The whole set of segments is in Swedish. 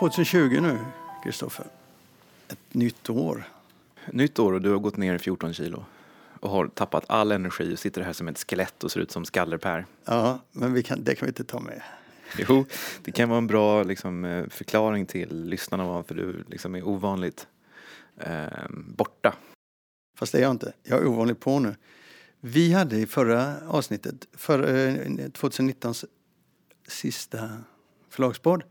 2020 nu, Kristoffer. Ett nytt år. Nytt år och du har gått ner 14 kilo och har tappat all energi och sitter här som ett skelett och ser ut som Skallerpär. Ja, men kan, det kan vi inte ta med. Jo, det kan vara en bra liksom, eh, förklaring till lyssnarna varför du liksom är ovanligt eh, borta. Fast det är jag inte. Jag är ovanligt på nu. Vi hade i förra avsnittet, för, eh, 2019s sista förlagspodd,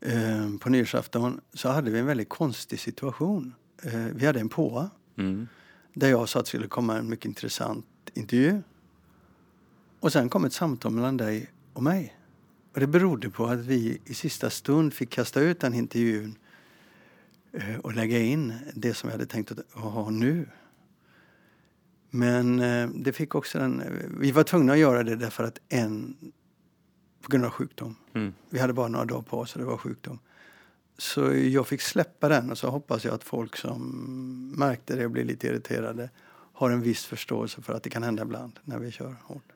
eh, på nyårsafton, så hade vi en väldigt konstig situation. Eh, vi hade en påa Mm. där jag sa att det skulle komma en mycket intressant intervju. Och sen kom ett samtal mellan dig och mig. Och det berodde på att vi i sista stund fick kasta ut den intervjun eh, och lägga in det som vi hade tänkt att ha nu. Men eh, det fick också den, vi var tvungna att göra det därför att en, på grund av sjukdom. Mm. Vi hade bara några dagar på oss och det var sjukdom. Så jag fick släppa den och så hoppas jag att folk som märkte det och blev lite irriterade har en viss förståelse för att det kan hända ibland när vi kör hårt.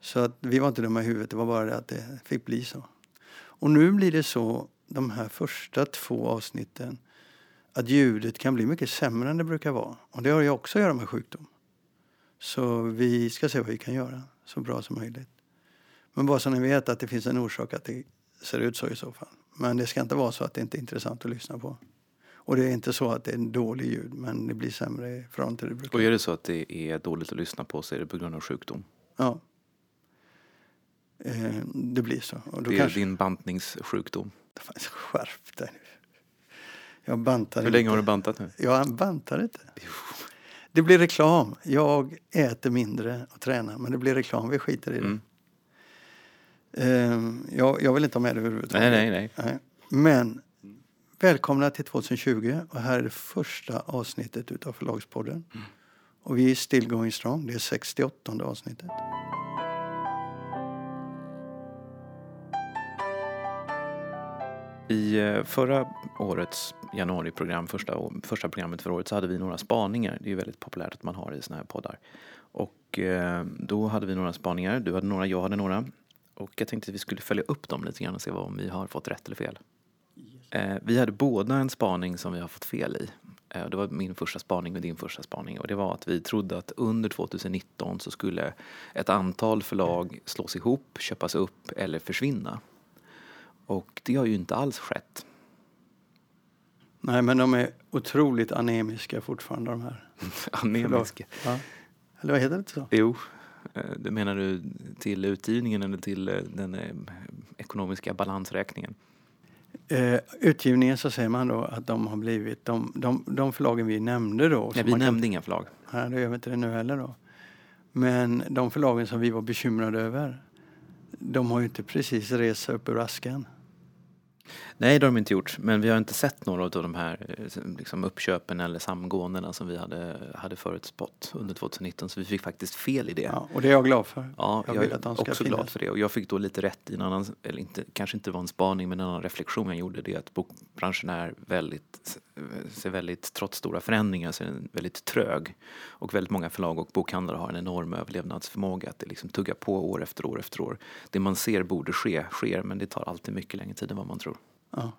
Så att vi var inte dumma i huvudet, det var bara det att det fick bli så. Och nu blir det så, de här första två avsnitten, att ljudet kan bli mycket sämre än det brukar vara. Och det har ju också att göra med sjukdom. Så vi ska se vad vi kan göra så bra som möjligt. Men bara så ni vet att det finns en orsak att det ser ut så i så fall. Men det ska inte vara så att det inte är intressant att lyssna på. Och det är inte så att det är en dålig ljud, men det blir sämre i förhållande till det brukar Och är det så att det är dåligt att lyssna på så är det på grund av sjukdom. Ja. Eh, det blir så. Det är kanske... din bantningssjukdom. Skärp dig nu. Jag bantar Hur länge inte. har du bantat nu? Jag bantar inte. Det blir reklam. Jag äter mindre och tränar, men det blir reklam. Vi skiter i det. Mm. Eh, jag, jag vill inte ha med det överhuvudtaget. Nej, nej, nej. Men välkomna till 2020 och här är det första avsnittet utav Förlagspodden. Mm. Och vi är still going strong. Det är 68 avsnittet. I eh, förra årets januariprogram, första, första programmet för året, så hade vi några spaningar. Det är ju väldigt populärt att man har i såna här poddar. Och eh, då hade vi några spaningar. Du hade några, jag hade några. Och jag tänkte att vi skulle följa upp dem lite grann och se vad, om vi har fått rätt eller fel. Eh, vi hade båda en spaning som vi har fått fel i. Eh, det var min första spaning och din första spaning. Och det var att vi trodde att under 2019 så skulle ett antal förlag slås ihop, köpas upp eller försvinna. Och det har ju inte alls skett. Nej, men de är otroligt anemiska fortfarande de här. Anemiska. Ja. Eller vad heter det inte så? Jo, det menar du till utgivningen eller till eh, den eh, ekonomiska balansräkningen? Eh, utgivningen så säger man då att de har blivit, de, de, de förlagen vi nämnde då. Nej, vi man kan- nämnde inga förlag. Nej, det gör vi inte det nu heller då. Men de förlagen som vi var bekymrade över, de har ju inte precis rest upp ur askan. Nej, det har de inte gjort. Men vi har inte sett några av de här eh, liksom uppköpen eller samgåendena som vi hade, hade förutspått under 2019. Så vi fick faktiskt fel i det. Ja, och det är jag glad för. Ja, Jag jag, vill är att de ska också finnas. glad för det. Och jag fick då lite rätt i en annan, eller inte, kanske inte var en spaning, men en annan reflektion jag gjorde. Det är att bokbranschen är väldigt, ser väldigt, trots stora förändringar, så är den väldigt trög. Och väldigt många förlag och bokhandlare har en enorm överlevnadsförmåga att det liksom tuggar på år efter år efter år. Det man ser borde ske, sker, men det tar alltid mycket längre tid än vad man tror. Ja.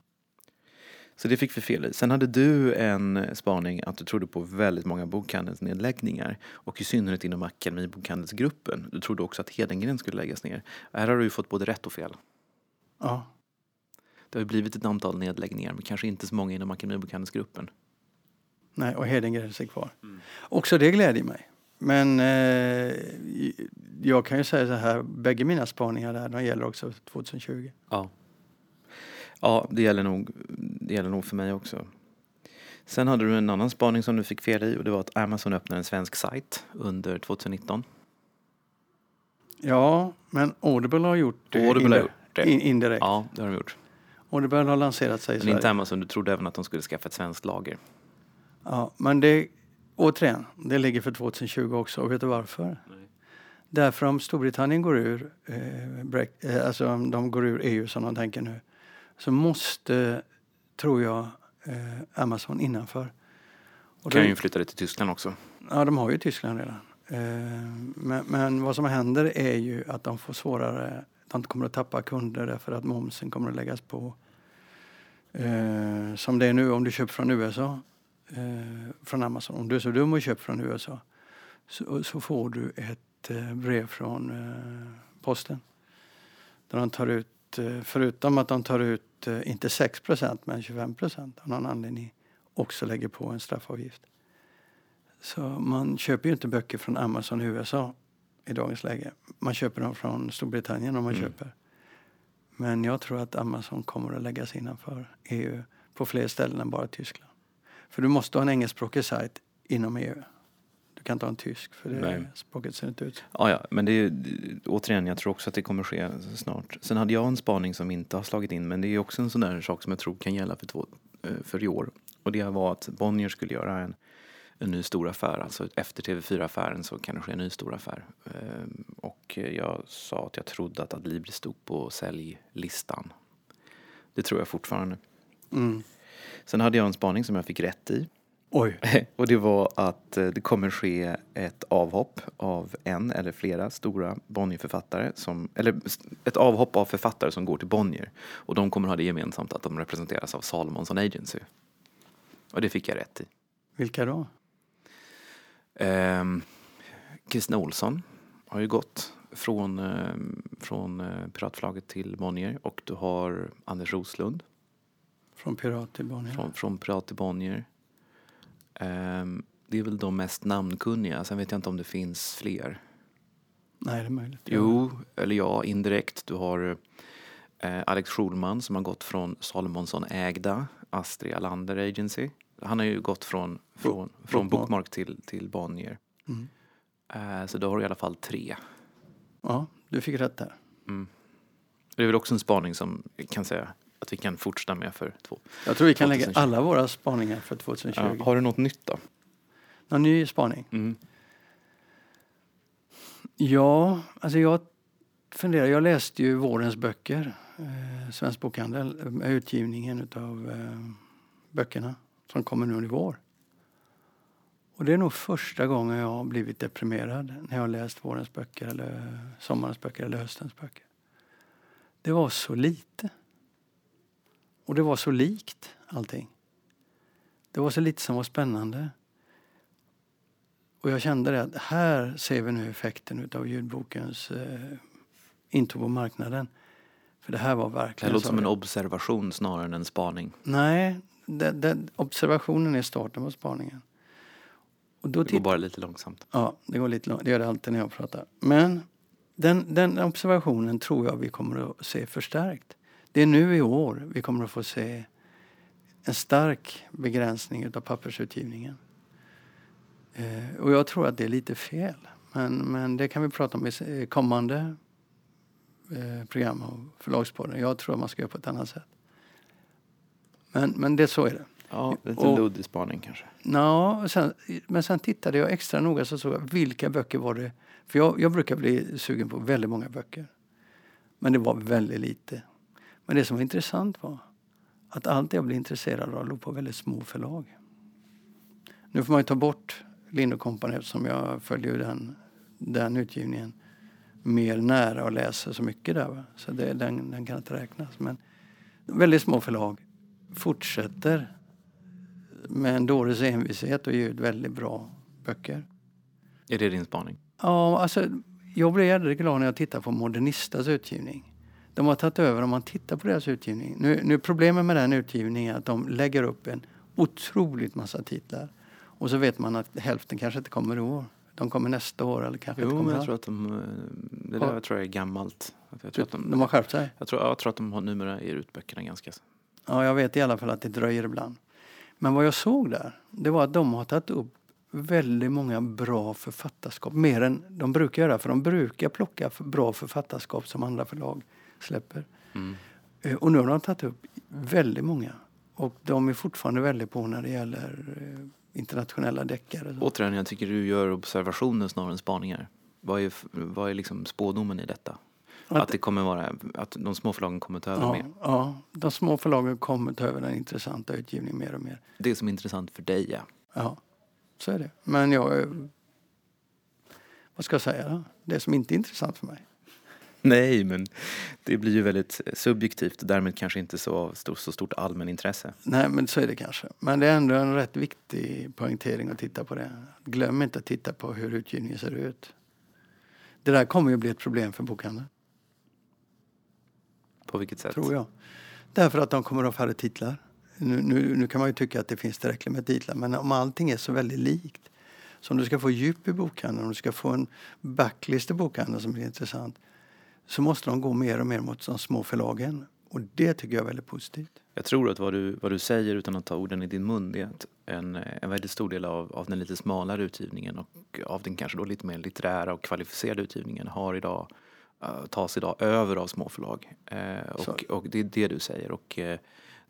Så det fick vi fel i. Sen hade du en spaning att du trodde på väldigt många bokhandelsnedläggningar och i synnerhet inom Akademibokhandelsgruppen. Du trodde också att Hedengren skulle läggas ner. Här har du fått både rätt och fel. Ja. Det har ju blivit ett antal nedläggningar men kanske inte så många inom Akademibokhandelsgruppen. Nej, och Hedengren är kvar. Också det gläder mig. Men eh, jag kan ju säga så här, bägge mina spaningar där, de gäller också 2020. Ja. Ja, det gäller nog, det gäller nog för mig också. Sen hade du en annan spaning som du fick fel i och det var att Amazon öppnar en svensk sajt under 2019. Ja, men Audible har gjort det, Audible har gjort det. in- indirekt. Ja, det har de gjort. Audible har lanserat sig i Men inte Sverige. Amazon, du trodde även att de skulle skaffa ett svenskt lager. Ja, men det, återigen, det ligger för 2020 också. Och vet du varför? Därför om Storbritannien går ur, eh, break, eh, alltså om de går ur EU som de tänker nu, så måste, tror jag, eh, Amazon innanför. Och kan då- ju flytta det till Tyskland också. Ja, de har ju Tyskland redan. Eh, Men, men vad som händer är ju att de får svårare, man kommer att tappa kunder därför att momsen kommer att läggas på. Eh, som det är nu om du köper från USA, eh, från Amazon. Om du är så dum och köper från USA så, så får du ett eh, brev från eh, posten. Där de tar ut, eh, förutom att de tar ut eh, inte 6% men 25% av någon anledning också lägger på en straffavgift. Så man köper ju inte böcker från Amazon i USA i dagens läge. Man köper dem från Storbritannien om man Mm. köper. Men jag tror att Amazon kommer att läggas innanför EU på fler ställen än bara Tyskland. För du måste ha en engelskspråkig sajt inom EU. Du kan inte ha en tysk för det Nej. språket ser inte ut. Ja, ja, men det är, återigen, jag tror också att det kommer ske snart. Sen hade jag en spaning som inte har slagit in, men det är också en sån där sak som jag tror kan gälla för, två, eh, för i år. Och det var att Bonnier skulle göra en, en ny stor affär. Alltså efter TV4-affären så kan det ske en ny stor affär. Ehm, Och jag sa att jag trodde att Adlibri stod på säljlistan. Det tror jag fortfarande. Mm. Sen hade jag en spaning som jag fick rätt i. Oj, Och det var att eh, det kommer ske ett avhopp av en eller flera stora Bonnier-författare. Som, eller ett avhopp av författare som går till Bonnier. Och de kommer ha det gemensamt att de representeras av Salomonsson Agency. Och det fick jag rätt i. vilka då? Ehm, Kristina Olsson har ju gått från, ehm, från eh, Piratförlaget till Bonnier. Och du har Anders Roslund Från Pirat till Bonnier? från, från Pirat till Bonnier. Ehm, det är väl de mest namnkunniga. Sen vet jag inte om det finns fler. Nej, det är möjligt. Jo, eller ja, indirekt. Du har eh, Alex Schulman som har gått från Salomonsson ägda Astrid Alander Agency. Han har ju gått från, från, från Bookmark. Bookmark till, till Bonnier. Mm. Eh, så då har du i alla fall tre. Ja, du fick rätt där. Mm. Det är väl också en spaning som kan säga att vi kan fortsätta med för två. Jag tror vi kan lägga 2020. alla våra spaningar för 2020. Ja, har du något nytt då? Någon ny spaning? Mm. Ja, alltså jag funderar. Jag läste ju vårens böcker, eh, Svensk Bokhandel, utgivningen av eh, böckerna som kommer nu i vår. Och det är nog första gången jag har blivit deprimerad när jag har läst vårens böcker eller sommarens böcker eller höstens böcker. Det var så lite. Och det var så likt allting. Det var så lite som var spännande. Och jag kände det att här ser vi nu effekten av ljudbokens eh, intåg på marknaden. För det här var Det verkligen här låter som en observation snarare än en spaning. Nej, det, det, observationen är starten på spaningen. Och då Det går bara lite långsamt. Ja, det går lite långt. Det gör det alltid när jag pratar. Men den, den observationen tror jag vi kommer att se förstärkt. Det är nu i år vi kommer att få se en stark begränsning av pappersutgivningen. Eh, och jag tror att det är lite fel. Men, men det kan vi prata om i s- kommande eh, program av Förlagspodden. Jag tror att man ska göra på ett annat sätt. Men, men det så är det. Ja, lite Och- luddig spaning kanske. Nå, sen, men sen tittade jag extra noga så såg jag vilka böcker var det. För jag, jag brukar bli sugen på väldigt många böcker. Men det var väldigt lite. Men det som var intressant var att allt jag blev intresserad av låg på väldigt små förlag. Nu får man ju ta bort Lind Company eftersom jag följer den, den utgivningen mer nära och läser så mycket där. Va? Så det, den, den kan inte räknas. Men väldigt små förlag fortsätter med en dåres envishet och ger ut väldigt bra böcker. Är det din spaning? Ja, alltså, jag blev jävligt glad när jag tittade på Modernistas utgivning. De har tagit över om man tittar på deras utgivning. Nu, nu problemet med den utgivningen är att de lägger upp en otroligt massa titlar. Och så vet man att hälften kanske inte kommer i år. De kommer nästa år eller kanske inte Jo, kommer men jag tror att de... eh, Det där tror jag är gammalt. Jag tror att de, De har skärpt sig. jag tror, jag tror att de har numera ger ut böckerna ganska... Ja, jag vet i alla fall att det dröjer ibland. Men vad jag såg där, det var att de har tagit upp väldigt många bra författarskap. Mer än de brukar göra, för de brukar plocka bra författarskap som andra förlag släpper. Mm. Eh, Och nu har de tagit upp väldigt många. Och de är fortfarande väldigt på när det gäller eh, internationella deckare. Återigen, jag tycker du gör observationer snarare än spaningar. Vad är, vad är liksom spådomen i detta? Att, det kommer vara, att de små förlagen kommer ta över ja, mer. ja, de små förlagen kommer ta över den intressanta utgivningen mer och mer. Det som är intressant för dig, ja. Ja, så är det. Men jag... eh, Vad ska jag säga då? Det som inte är intressant för mig. Nej, men det blir ju väldigt subjektivt och därmed kanske inte så, så stort allmänintresse. Nej, men så är det kanske. Men det är ändå en rätt viktig poängtering att titta på det. Glöm inte att titta på hur utgivningen ser ut. Det där kommer ju bli ett problem för bokhandeln. På vilket sätt? Tror jag. Därför att de kommer att ha färre titlar. Nu, nu, nu kan man ju tycka att det finns tillräckligt med titlar, men om allting är så väldigt likt så om du ska få djup i bokhandeln, om du ska få en backlist i bokhandeln som blir intressant, så måste de gå mer och mer mot de små förlagen. Och det tycker jag är väldigt positivt. Jag tror att vad du, vad du säger utan att ta orden i din mun det är att en, en väldigt stor del av, av den lite smalare utgivningen och av den kanske då lite mer litterära och kvalificerade utgivningen har idag, tas idag över av småförlag. Uh, och, och det är det du säger. Och, uh,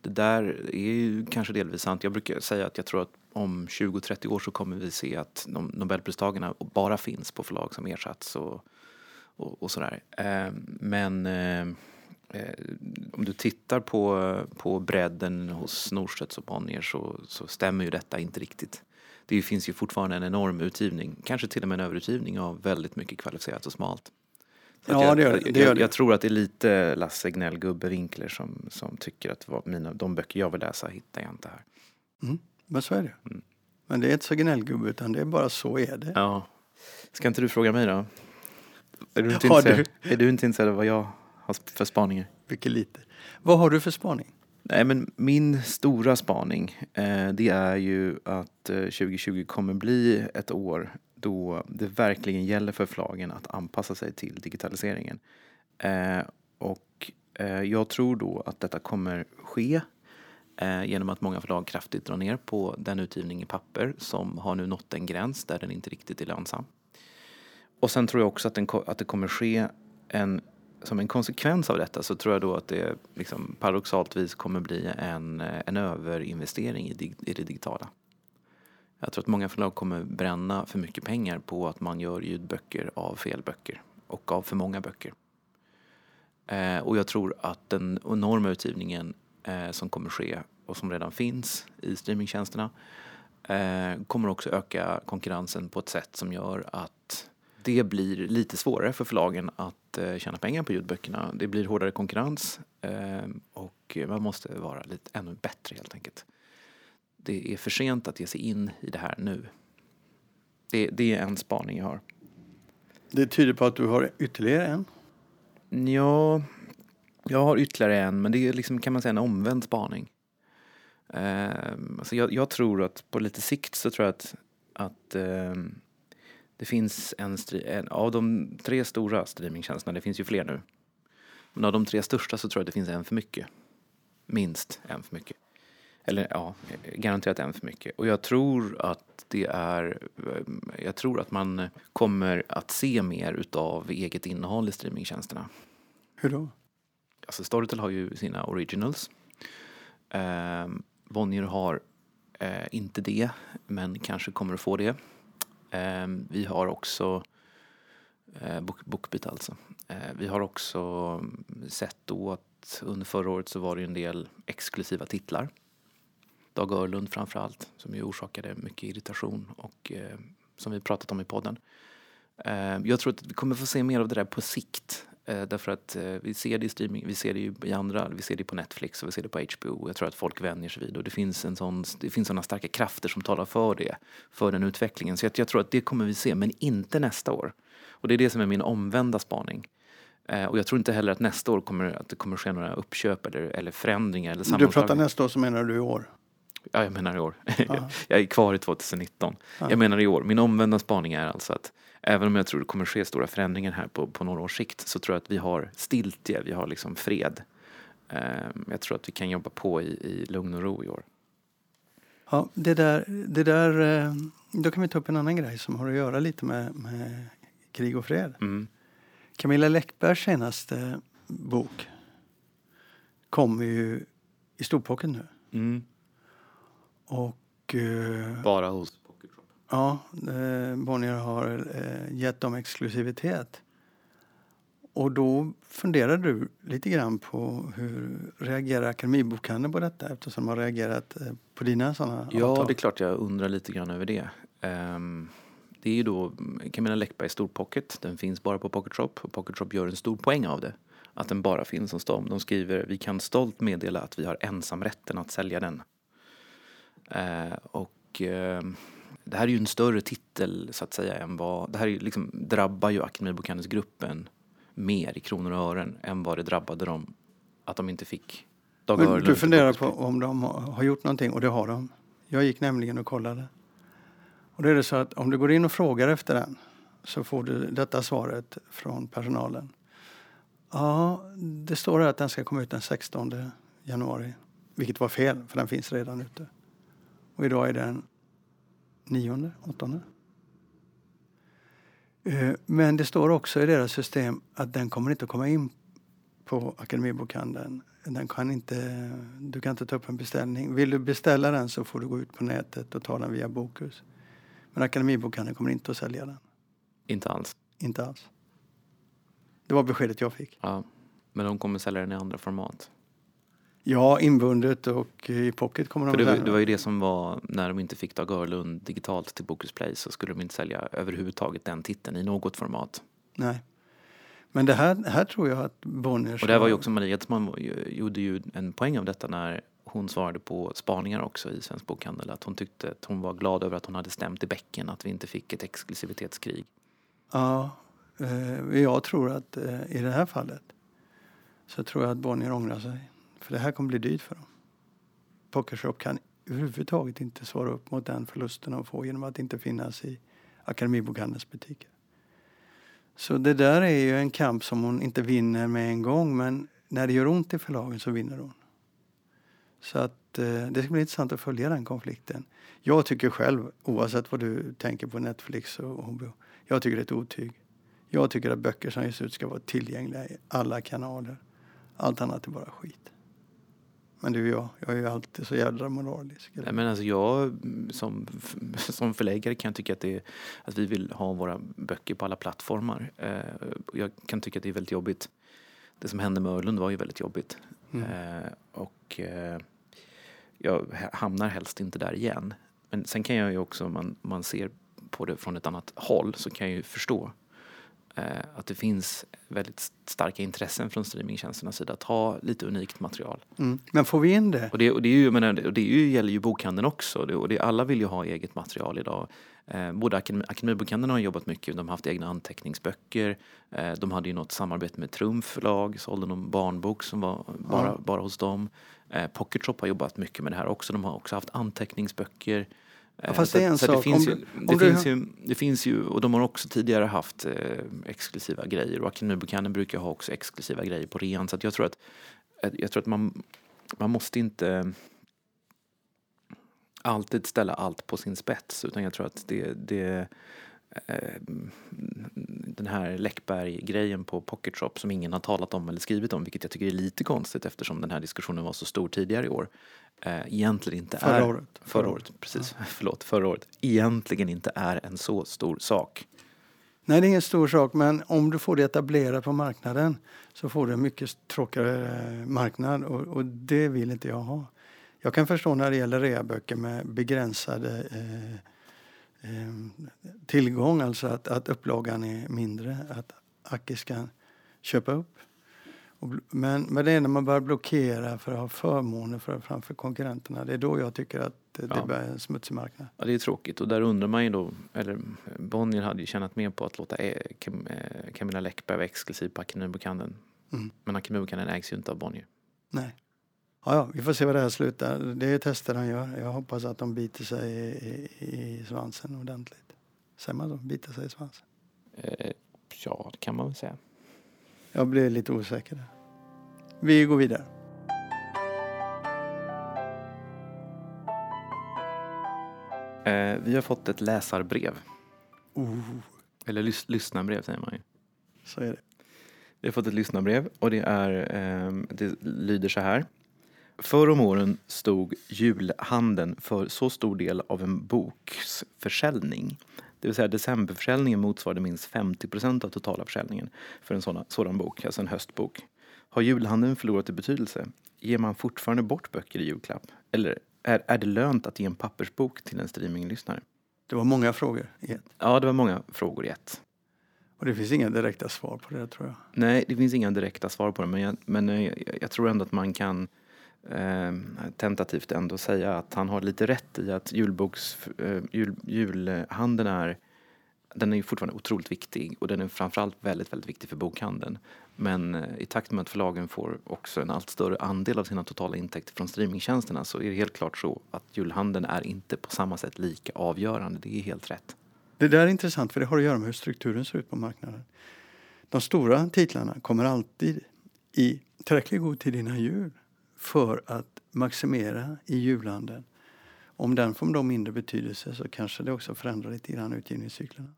det där är ju kanske delvis sant. Jag brukar säga att jag tror att om 20-30 år så kommer vi se att Nobelpristagarna bara finns på förlag som ersatts och, och, och sådär. Eh, men eh, eh, om du tittar på, på bredden hos Norstedts och Bonnier så, så stämmer ju detta inte riktigt. Det finns ju fortfarande en enorm utgivning, kanske till och med en överutgivning av väldigt mycket kvalificerat och smalt. Ja, jag, det gör det. jag, jag, jag, tror att det är lite Lasse Gnell, Gubbe Winkler som, som tycker att vad, mina, de böcker jag vill läsa hittar jag inte här. Mm, men så är det. Mm. Men det är inte så gnällgubbe utan det är bara så är det. Ja. Ska inte du fråga mig då? Är du inte, intresserad, du? Är du inte intresserad av vad jag har för spaningar? Mycket lite. Vad har du för spaning? Nej, men min stora spaning eh, det är ju att eh, 2020 kommer bli ett år då det verkligen gäller för förlagen att anpassa sig till digitaliseringen. Eh, och eh, jag tror då att detta kommer ske eh, genom att många förlag kraftigt drar ner på den utgivning i papper som har nu nått en gräns där den inte riktigt är lönsam. Och sen tror jag också att, den, att det kommer ske en som en konsekvens av detta så tror jag då att det liksom paradoxalt vis kommer bli en, eh, en överinvestering i, i det digitala. Jag tror att många förlag kommer bränna för mycket pengar på att man gör ljudböcker av fel böcker och av för många böcker. Eh, och jag tror att den enorma utgivningen eh, som kommer ske och som redan finns i streamingtjänsterna eh, kommer också öka konkurrensen på ett sätt som gör att det blir lite svårare för förlagen att eh, tjäna pengar på ljudböckerna. Det blir hårdare konkurrens eh, och man måste vara lite ännu bättre helt enkelt det är för sent att ge sig in i det här nu. Det, det är en spaning jag har. Det tyder på att du har ytterligare en? Ja, jag har ytterligare en, men det är liksom, kan man säga en omvänd spaning. Uh, alltså jag, jag, tror att på lite sikt så tror jag att, att uh, det finns en, en, av de tre stora streamingtjänsterna, det finns ju fler nu, men av de tre största så tror jag att det finns en för mycket. Minst en för mycket. Eller ja, garanterat en för mycket. Och jag tror att det är, jag tror att man kommer att se mer utav eget innehåll i streamingtjänsterna. Hur då? Alltså Storytel har ju sina originals. Eh, Bonnier har eh, inte det, men kanske kommer att få det. Eh, vi har också eh, bok, Bookbeat alltså. Eh, vi har också sett då att under förra året så var det en del exklusiva titlar Dag Örlund framför allt, som ju orsakade mycket irritation och eh, som vi pratat om i podden. Eh, jag tror att vi kommer få se mer av det där på sikt. Eh, därför att eh, vi ser det i streaming, vi ser det ju i andra, vi ser det på Netflix och vi ser det på HBO. Jag tror att folk vänjer sig vid och det finns, en sån, det finns sådana starka krafter som talar för det, för den utvecklingen. Så jag, jag tror att det kommer vi se, men inte nästa år. Och det är det som är min omvända spaning. Eh, och jag tror inte heller att nästa år kommer, att det kommer ske några uppköp eller, eller förändringar. Eller du pratar nästa år så menar du i år? Ja, jag menar i år. jag är kvar i 2019. Aha. Jag menar i år. Min omvända spaning är alltså att även om jag tror det kommer ske stora förändringar här på, på några års sikt så tror jag att vi har stiltje, vi har liksom fred. Um, jag tror att vi kan jobba på i, i lugn och ro i år. Ja, det där, det där, eh, då kan vi ta upp en annan grej som har att göra lite med, med krig och fred. Mm. Camilla Läckbergs senaste bok kommer ju i storpocken nu. Mm. Och, eh, Bara hos Pocket Shop? Ja, eh, Bonnier har eh, gett dem exklusivitet. Och då funderar du lite grann på hur reagerar Akademibokhandeln på detta eftersom de har reagerat på dina sådana Ja, avtal? det är klart jag undrar lite grann över det. Um, det är ju då Camilla Läckbergs Storpocket. Den finns bara på Pocket Shop och Pocket Shop gör en stor poäng av det. Att den bara finns hos dem. De skriver vi kan stolt meddela att vi har ensamrätten att sälja den. Eh, och eh, det här är ju en större titel så att säga än vad, det här är liksom, drabbar ju Akademibokhandelsgruppen mer i kronor och ören än vad det drabbade dem att de inte fick Dag Men Örlund du funderar på om de har har gjort någonting och det har de. Jag gick nämligen och kollade. Och då är det så att om du går in och frågar efter den så får du detta svaret från personalen. Ja, det står här att den ska komma ut den 16 januari. Vilket var fel, för den finns redan ute. Och idag är den 9, 8. Eh, Men det står också i deras system att den kommer inte att komma in på Akademibokhandeln. Den kan inte, du kan inte ta upp en beställning. Vill du beställa den så får du gå ut på nätet och ta den via Bokus. Men Akademibokhandeln kommer inte att sälja den. Inte alls. Inte alls. Det var beskedet jag fick. Ja. Men de kommer sälja den i andra format. Ja, inbundet och i pocket kommer de För det, det var ju det som var när de inte fick Dag Örlund digitalt till Bokus Play så skulle de inte sälja överhuvudtaget den titeln i något format. Nej. Men det här, här tror jag att Bonniers... Och det var ju också Maria Edsman gjorde ju en poäng av detta när hon svarade på spaningar också i Svensk Bokhandel. Att hon tyckte att hon var glad över att hon hade stämt i bäcken att vi inte fick ett exklusivitetskrig. Ja, eh, jag tror att eh, i det här fallet så tror jag att Bonnier ångrar sig. För det här kommer bli dyrt för dem. Pokershop kan överhuvudtaget inte svara upp mot den förlusten de får genom att inte finnas i Akademibokhandelns butiker. Så det där är ju en kamp som hon inte vinner med en gång men när det gör ont i förlagen så vinner hon. Så att eh, det ska bli intressant att följa den konflikten. Jag tycker själv, oavsett vad du tänker på Netflix och HBO, jag tycker det är ett otyg. Jag tycker att böcker som ges ut ska vara tillgängliga i alla kanaler. Allt annat är bara skit. Men du och jag, jag är ju alltid så jädra moralisk. eller? Nej, men alltså jag som, som förläggare kan tycka att, det är, att vi vill ha våra böcker på alla plattformar. Eh, Jag kan tycka att det är väldigt jobbigt. Det som hände med Örlund var ju väldigt jobbigt. Mm. Eh, Och eh, jag hamnar helst inte där igen. Men sen kan jag ju också, om man, man ser på det från ett annat håll, så kan jag ju förstå att det finns väldigt starka intressen från streamingtjänsternas sida att ha lite unikt material. Mm. Men får vi in det? Och det, och det, är ju, menar, och det är ju, gäller ju bokhandeln också. Det, och det, alla vill ju ha eget material idag. Eh, både Akademi, Akademibokhandeln har jobbat mycket. De har haft egna anteckningsböcker. Eh, de hade ju något samarbete med Trumf förlag. Sålde någon barnbok som var bara, Ja. bara hos dem. Eh, Pocket Shop har jobbat mycket med det här också. De har också haft anteckningsböcker. Eh, fast så det är en så att det sak. finns Om ju, det om du- finns ju, det finns ju, och de har också tidigare haft eh, exklusiva grejer. Och Akademibokhandeln brukar ha också exklusiva grejer på rean. Så jag tror att, jag tror att man, man måste inte alltid ställa allt på sin spets utan jag tror att det, det den här Läckberg-grejen på Pocket Shop som ingen har talat om eller skrivit om vilket jag tycker är lite konstigt eftersom den här diskussionen var så stor tidigare i år eh, egentligen inte Förra är året. förra året, precis, förlåt, förra året egentligen inte är en så stor sak. Nej, det är ingen stor sak, men om du får det etablerat på marknaden så får du en mycket tråkigare eh, marknad och, och det vill inte jag ha. Jag kan förstå när det gäller reaböcker med begränsade eh, eh, tillgång, alltså att, att upplagan är mindre, att Akis kan köpa upp. Men, men det är när man börjar blockera för att ha förmåner för, framför konkurrenterna, det är då jag tycker att det, Ja. blir en smutsig marknad. Ja, det är tråkigt och där undrar man ju då, eller Bonnier hade ju tjänat mer på att låta eh, Cam, eh, Camilla Läckberg vara exklusiv på Akademibokhandeln. Mm. Men Akademibokhandeln ägs ju inte av Bonnier. Nej. Ja, ja, vi får se vad det här slutar. Det är tester de gör. Jag hoppas att de biter sig i, i, i svansen ordentligt. Säger man så? Biter sig i svansen? Eh, ja, det kan man väl säga. Jag blir lite osäker där. Vi går vidare. Eh, vi har fått ett läsarbrev. Oh, Eller lys- lyssnarbrev säger man ju. så är det. Vi har fått ett lyssnarbrev och det, är, ehm, det lyder så här. Förr om åren stod julhandeln för så stor del av en boks försäljning. Det vill säga decemberförsäljningen motsvarade minst 50 procent av totala försäljningen för en sådan, sådan bok, alltså en höstbok. Har julhandeln förlorat i betydelse? Ger man fortfarande bort böcker i julklapp? Eller är, är det lönt att ge en pappersbok till en streaminglyssnare? Det var många frågor i ett. Ja, det var många frågor i ett. Och det finns inga direkta svar på det tror jag. Nej, det finns inga direkta svar på det, men jag, men jag, jag tror ändå att man kan eh, tentativt ändå säga att han har lite rätt i att julboks, eh, jul, julhandeln är den är ju fortfarande otroligt viktig och den är framförallt väldigt, väldigt viktig för bokhandeln. Men eh, i takt med att förlagen får också en allt större andel av sina totala intäkter från streamingtjänsterna så är det helt klart så att julhandeln är inte på samma sätt lika avgörande. Det är helt rätt. Det där är intressant för det har att göra med hur strukturen ser ut på marknaden. De stora titlarna kommer alltid i tillräckligt god tid innan jul för att maximera i julhandeln. Om den får då mindre betydelse så kanske det också förändrar lite grann utgivningscyklerna.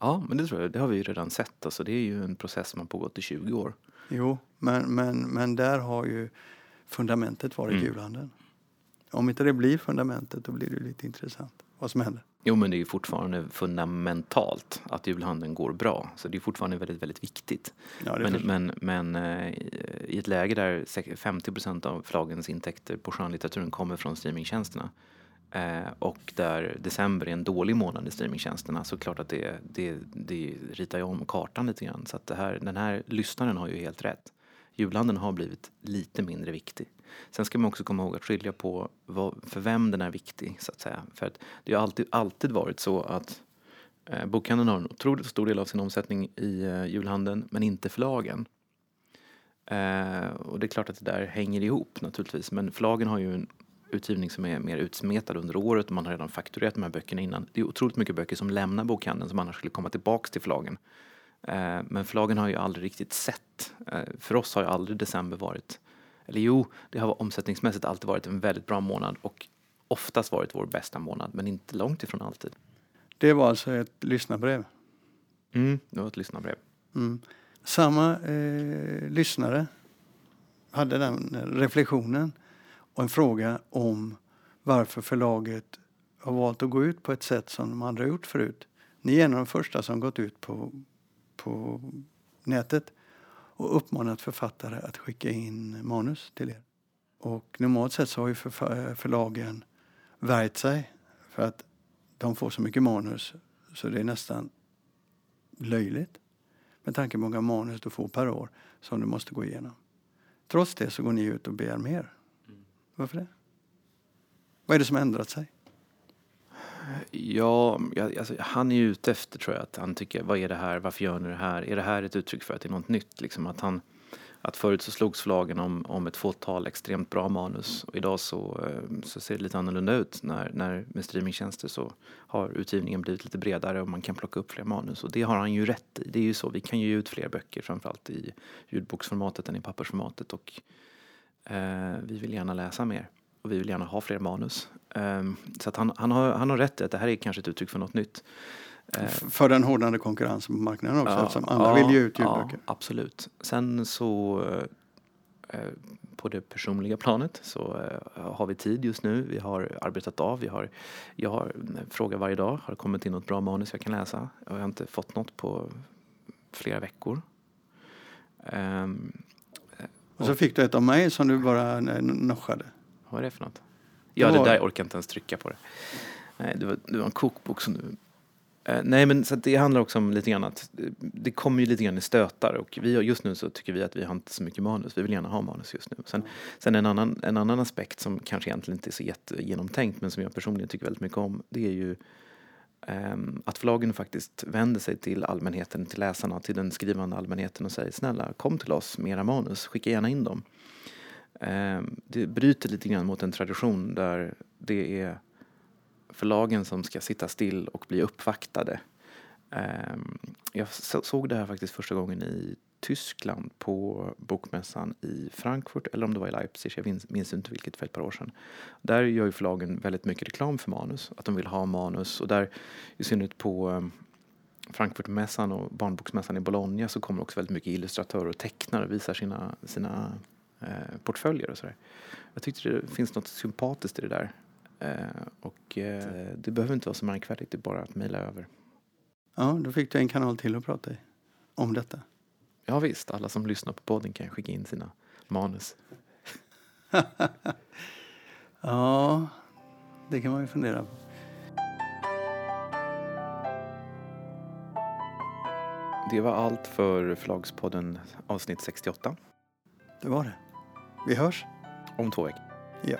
Ja, men det tror jag. Det har vi ju redan sett. Alltså, det är ju en process som har pågått i 20 år. Jo, men, men, men där har ju fundamentet varit mm. julhandeln. Om inte det blir fundamentet då blir det lite intressant vad som händer. Jo, men det är ju fortfarande fundamentalt att julhandeln går bra. Så det är fortfarande väldigt, väldigt viktigt. Ja, men, men, men eh, i ett läge där 50 procent av förlagens intäkter på skönlitteraturen kommer från streamingtjänsterna eh, och där december är en dålig månad i streamingtjänsterna så klart att det, det, det ritar ju om kartan lite grann. Så att här, den här lyssnaren har ju helt rätt. Julhandeln har blivit lite mindre viktig. Sen ska man också komma ihåg att skilja på vad, för vem den är viktig så att säga. För att det har alltid, alltid varit så att eh, bokhandeln har en otroligt stor del av sin omsättning i eh, julhandeln men inte förlagen. Eh, och det är klart att det där hänger ihop naturligtvis men förlagen har ju en utgivning som är mer utsmetad under året och man har redan fakturerat de här böckerna innan. Det är otroligt mycket böcker som lämnar bokhandeln som annars skulle komma tillbaks till förlagen. Eh, men förlagen har ju aldrig riktigt sett. Eh, för oss har ju aldrig december varit eller jo, det har omsättningsmässigt alltid varit en väldigt bra månad och oftast varit vår bästa månad, men inte långt ifrån alltid. Det var alltså ett lyssnarbrev? Mm, det var ett lyssnarbrev. Mm. Samma eh, lyssnare hade den reflektionen och en fråga om varför förlaget har valt att gå ut på ett sätt som de andra gjort förut. Ni är en av de första som gått ut på, på nätet och uppmanat författare att skicka in manus till er. Och normalt sett så har ju förlagen värjt sig för att de får så mycket manus så det är nästan löjligt med tanke på hur många manus du får per år som du måste gå igenom. Trots det så går ni ut och begär mer. Varför det? Vad är det som har ändrat sig? Ja, alltså, han är ju ute efter tror jag att han tycker, vad är det här, varför gör ni det här? Är det här ett uttryck för att det är något nytt? Liksom att han, att förut så slogs förlagen om, om ett fåtal extremt bra manus och idag så, ehm, så ser det lite annorlunda ut. När, när med streamingtjänster så har utgivningen blivit lite bredare och man kan plocka upp fler manus och det har han ju rätt i. Det är ju så, vi kan ge ut fler böcker framförallt i ljudboksformatet än i pappersformatet och eh, vi vill gärna läsa mer och vi vill gärna ha fler manus. Um, så att han, han, har, han har rätt i att det här är kanske ett uttryck för något nytt. Uh, för den hårdnande konkurrensen på marknaden också ja, eftersom alla ja, vill ge ut ljudböcker. Ja, absolut. Sen så uh, på det personliga planet så uh, har vi tid just nu. Vi har arbetat av. Vi har, jag har frågar varje dag. Har det kommit in något bra manus jag kan läsa? Jag har inte fått något på flera veckor. Um, och så fick du ett av mig som du bara noschade. Vad var det för något? Ja, det, det där orkar jag inte ens trycka på det. Nej, det var, det var en kokbok som du... Eh, nej, men så det handlar också om lite grann att det kommer ju lite grann i stötar och vi, just nu så tycker vi att vi har inte så mycket manus. Vi vill gärna ha manus just nu. Sen, sen en, annan, en annan aspekt som kanske egentligen inte är så jättegenomtänkt men som jag personligen tycker väldigt mycket om det är ju um, att förlagen faktiskt vänder sig till allmänheten, till läsarna, till den skrivande allmänheten och säger snälla kom till oss med era manus, skicka gärna in dem. Ehm, det bryter lite grann mot en tradition där det är förlagen som ska sitta still och bli uppvaktade. Ehm, jag såg det här faktiskt första gången i Tyskland på bokmässan i Frankfurt eller om det var i Leipzig, jag minns inte vilket för ett par år sedan. Där gör ju förlagen väldigt mycket reklam för manus, att de vill ha manus och där i synnerhet på ehm, Frankfurtmässan och barnboksmässan i Bologna så kommer också väldigt mycket illustratörer och tecknare och visar sina, sina eh, portföljer och sådär. Jag tyckte det finns något sympatiskt i det där. Eh, och eh, det behöver inte vara så märkvärdigt, det är bara att mejla över. Ja, då fick du en kanal till att prata i om detta. Ja visst, alla som lyssnar på podden kan skicka in sina manus. ja, det kan man ju fundera på. Det var allt för Förlagspodden avsnitt 68. Det var det. Vi hörs. Om två veckor. Ja.